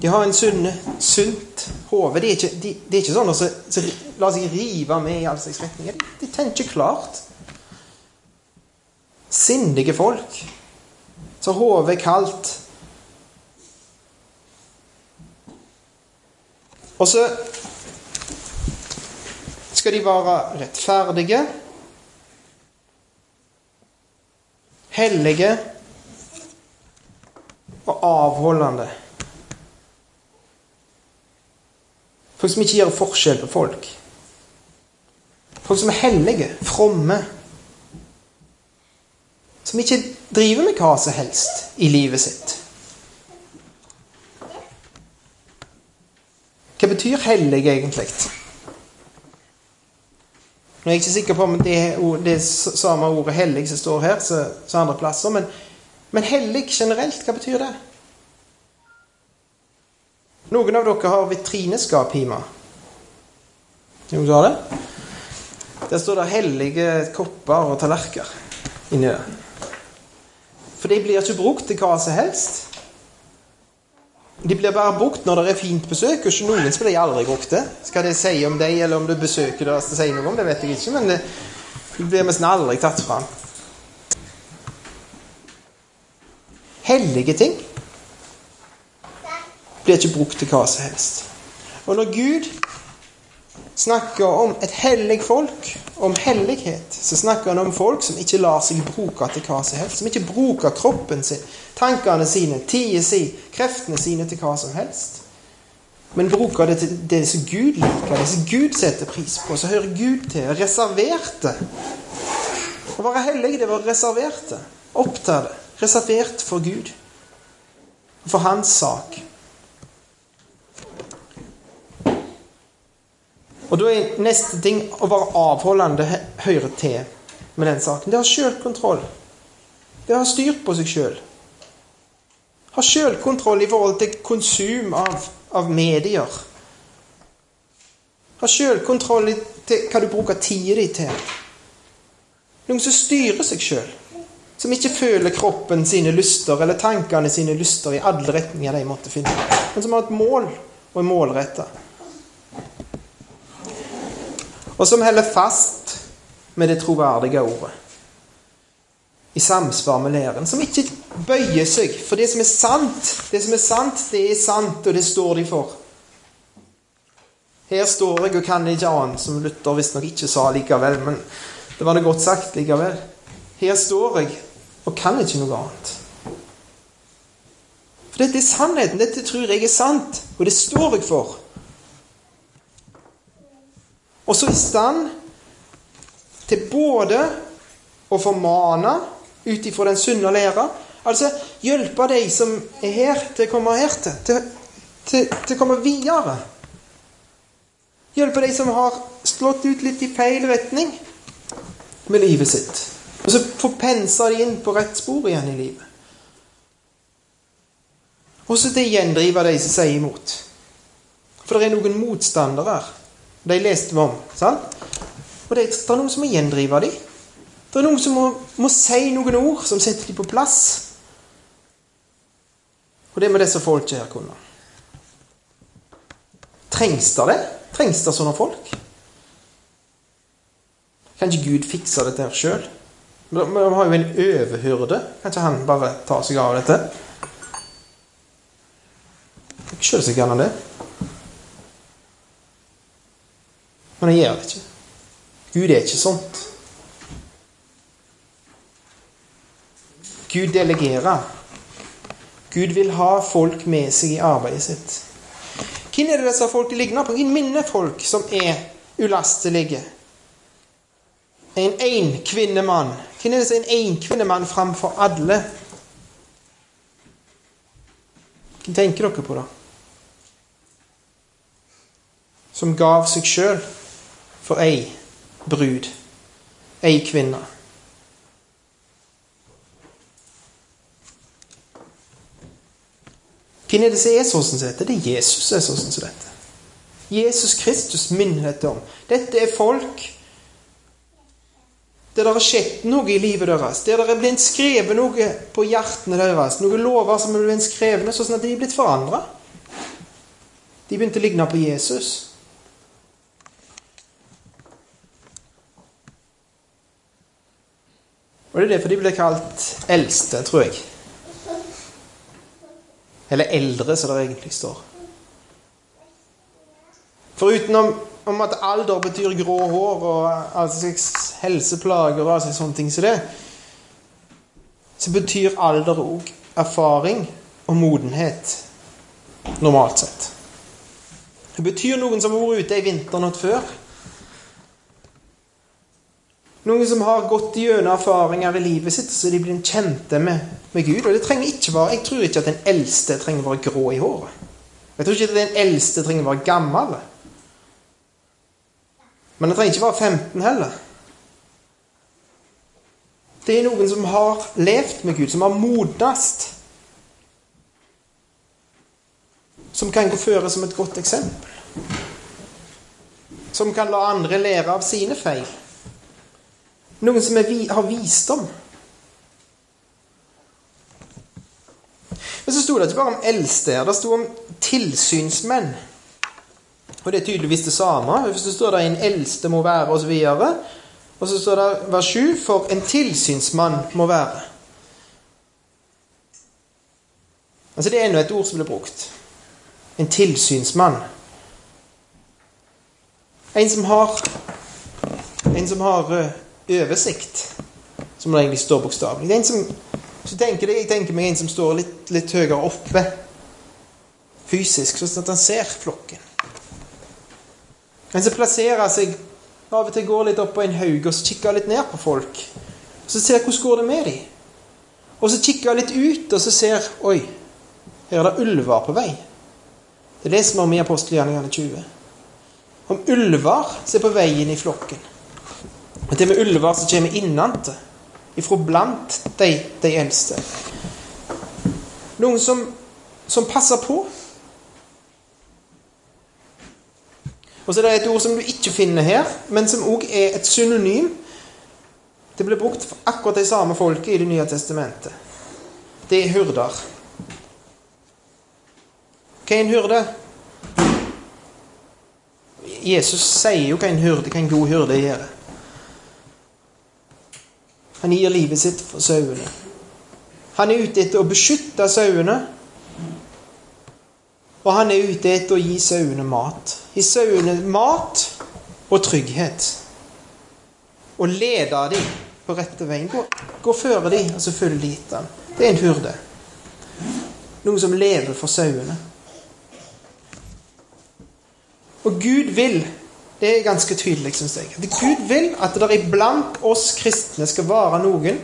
De har en sunne, sunt hode. De, de, de, er ikke sånn som lar seg rive med i all slags retninger. De, de tenker klart. Sindige folk. Så hodet er kaldt. Og så skal de være rettferdige, hellige og avholdende. Folk som ikke gjør forskjell på folk. Folk som er hellige, fromme. Som ikke driver med hva som helst i livet sitt. Hva betyr hellig egentlig? Nå er jeg ikke sikker på om det er det samme ordet 'hellig' som står her, som andre plasser, men, men hellig generelt, hva betyr det? Noen av dere har vitrineskap hjemme. Noen som har det? Der står det hellige kopper og tallerkener inni der. For de blir ikke brukt til hva som helst. De blir bare brukt når det er fint besøk, og ikke noen som blir aldri brukte. Skal det si om deg, eller om du besøker deres det sier noe om det, vet jeg ikke, men det blir nesten aldri tatt fram. Hellige ting blir ikke brukt til hva som helst. Og når Gud snakker om et hellig folk, om hellighet, så snakker han om folk som ikke lar seg bruke til hva som helst. Som ikke bruker kroppen sin, tankene sine, tida si, kreftene sine til hva som helst. Men bruker det til det som Gud liker, det som Gud setter pris på. Så hører Gud til. Reserverte. Å være hellig, det var reserverte. Opptatt. Reservert for Gud. For hans sak. Og da er neste ting å være avholdende høyre til med den saken. Det har sjølkontroll. Det har styr på seg sjøl. Ha sjølkontroll i forhold til konsum av, av medier. Ha sjølkontroll til hva du bruker tida di til. Noen som styrer seg sjøl. Som ikke føler kroppen sine lyster eller tankene sine lyster i alle retninger de måtte finne. Men som har et mål og er målretta. Og som holder fast med det troverdige ordet. I samsvar med læren. Som ikke bøyer seg. For det som er sant, det som er sant, det er sant, og det står de for. Her står jeg og kan ikke annet, som Luther visstnok ikke sa likevel. Men det var det godt sagt likevel. Her står jeg og kan ikke noe annet. For dette er sannheten. Dette tror jeg er sant, og det står jeg for. Og så i stand til både å formane ut ifra den sunne læra, altså hjelpe de som er her, til å komme her til, til, til, til å komme videre. Hjelpe de som har slått ut litt i feil retning med livet sitt. Og så få pensa de inn på rett spor igjen i livet. Og så til å gjendrive de som sier imot. For det er noen motstandere. De leste vi om. sant? Og det er noen som må gjendrive dem. Det er noen som må, må si noen ord som setter dem på plass. Og det må disse folka her kunne. Trengs det det? Trengs det sånne folk? Kan ikke Gud fikse dette her sjøl? Vi har jo en overhyrde. Kan ikke han bare ta seg av dette? Selvsagt kan han det. Men han gjør det ikke. Gud er ikke sånt. Gud delegerer. Gud vil ha folk med seg i arbeidet sitt. Hvem er det disse folka ligner på? Hvem minner folk som er ulastelige? En enkvinnemann. Hvem er det som er en enkvinnemann framfor alle? Hva tenker dere på, da? Som gav seg sjøl for ei brud, ei kvinne. Hvem er det som er sånn som dette? Det er Jesus som er sånn som dette. Jesus Kristus minner dette om. Dette er folk der det har skjedd noe i livet deres. Der det er blitt skrevet noe på hjertene deres. Noen lover som er blitt skrevet, sånn at de er blitt forandra. De begynte å ligne på Jesus. Og det er derfor de ble kalt eldste, tror jeg. Eller eldre, som det egentlig står. Foruten om, om at alder betyr grå hår og altså helseplager og altså sånne ting som så det, så betyr alder òg erfaring og modenhet, normalt sett. Det betyr noen som har vært ute ei vinternatt før. Noen som har gått gjennom erfaringer i livet sitt, så de blir kjente med, med, Gud. Og det trenger ikke være, Jeg tror ikke at den eldste trenger å være grå i håret. Jeg tror ikke at den eldste trenger å være gammel. Men det trenger ikke være 15 heller. Det er noen som har levd med Gud, som har modnast. Som kan gå føre som et godt eksempel. Som kan la andre lære av sine feil. Noen som er, har visdom. Men så sto det ikke bare om eldste her, det sto om tilsynsmenn. Og det er tydeligvis det samme. Det står der en eldste må være, osv. Og, og så står det vers 7 for en tilsynsmann må være. Altså Det er ennå et ord som blir brukt. En tilsynsmann. En som har En som har eh, oversikt, som det egentlig står bokstavelig. Jeg tenker meg en som står litt, litt høyere oppe fysisk, sånn at han ser flokken. En som plasserer seg av og til går litt opp på en haug og så kikker litt ned på folk. Og så ser hvordan går det med dem. Og så kikker litt ut og så ser Oi, her er det ulver på vei. Det er det som er i apostelgjerningene 20. om ulver som er på veien i flokken. Og det med ulver som kommer innantil, ifra blant de, de eldste. Noen som, som passer på. Og så er det et ord som du ikke finner her, men som òg er et synonym. Det ble brukt for akkurat de samme folket i Det nye testamentet. Det er hyrder. Hva er en hyrde? Jesus sier jo hva en hyrde, hva en god hyrde gjør. Han gir livet sitt for sauene. Han er ute etter å beskytte sauene. Og han er ute etter å gi sauene mat. Gi sauene mat og trygghet. Og lede dem på rette veien. Gå, gå føre dem, og så følger de etter ham. Det er en hurde. Noen som lever for sauene. Og Gud vil er ganske tydelig, syns jeg. At Gud vil at det iblant oss kristne skal være noen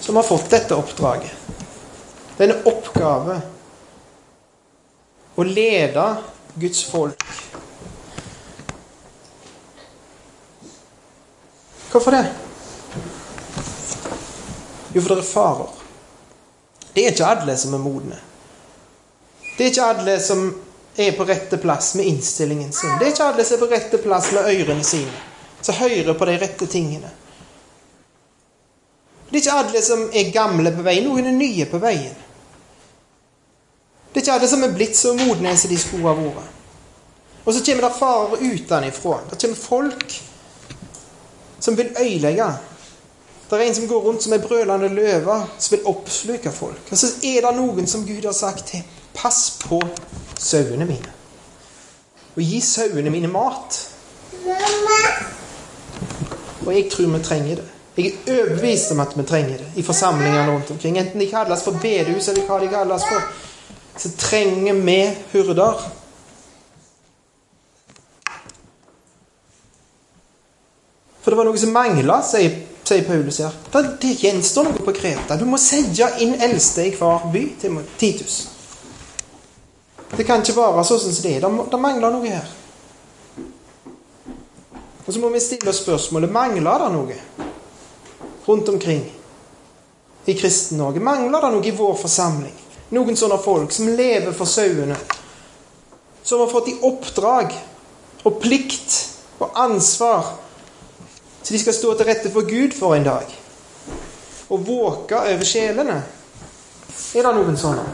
som har fått dette oppdraget. Denne oppgave å lede Guds folk. Hvorfor det? Jo, for det er farer. Det er ikke alle som er modne. Det er ikke alle som er på rette plass med innstillingen sin. Det er ikke alle som er på rette plass med ørene sine, som hører på de rette tingene. Det er ikke alle som er gamle på veien. Noen er nye på veien. Det er ikke alle som er blitt så modne som de skulle ha vært. Og så kommer det farer utenfra. Det kommer folk som vil ødelegge. Det er en som går rundt som ei brølende løve, som vil oppsluke folk. Og så er det noen som Gud har sagt til. Pass på sauene mine. Og gi sauene mine mat. Og jeg tror vi trenger det. Jeg er overbevist om at vi trenger det i forsamlingene rundt omkring. Enten de kalles for bedehus eller hva de kalles for, så trenger vi hurder. For det var noe som mangla, sier, sier, Paulus her. Det gjenstår noe på Kreta. Du må sette inn eldste i hver by til Titus. Det kan ikke være sånn som det er. Det mangler noe her. Og så må vi stille oss spørsmålet mangler det noe rundt omkring i Kristen-Norge. Mangler det noe i vår forsamling? Noen sånne folk som lever for sauene. Som har fått i oppdrag og plikt og ansvar så de skal stå til rette for Gud for en dag. Og våke over sjelene. Er det noen sånne?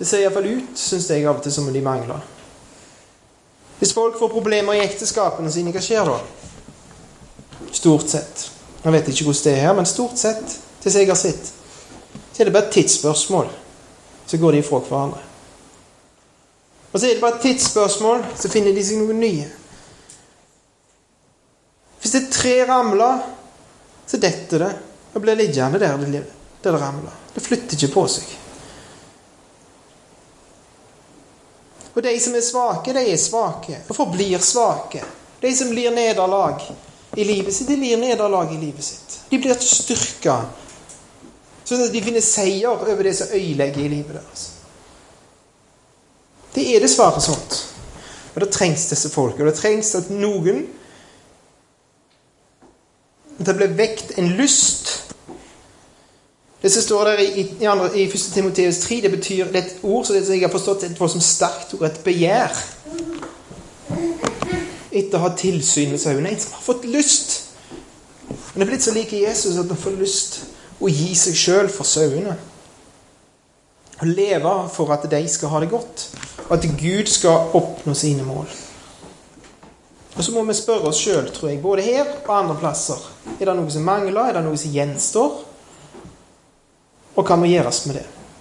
Det ser iallfall ut, syns jeg av og til, som om de mangler. Hvis folk får problemer i ekteskapene sine, hva skjer da? Stort sett. Jeg vet ikke hvordan det er her, men stort sett, til jeg har sett, så er det bare et tidsspørsmål. Så går de ifra hverandre. Og så er det bare et tidsspørsmål, så finner de seg noen nye. Hvis det er tre ramler, så detter det og blir liggende der det, der det ramler. Det flytter ikke på seg. Og de som er svake, de er svake og forblir svake. De som blir nederlag i livet sitt, de blir nederlag i livet sitt. De blir styrka. Sånn at de finner seier over det som øyelegger i livet deres. Det er dessverre sånt. Og det trengs disse folka. Det trengs at noen At det blir vekt en lyst det som står der i, i, i 1. Timoteus 3, det betyr det er et ord som jeg har forstått et voldsomt sterkt ord, et begjær. Etter å ha tilsyn med sauene. En som har fått lyst. Han er blitt så lik Jesus at han får lyst å gi seg sjøl for sauene. Å leve for at de skal ha det godt, og at Gud skal oppnå sine mål. Og Så må vi spørre oss sjøl, tror jeg, både her og andre plasser. Er det noe som mangler? Er det noe som gjenstår? Og hva må gjøres med det?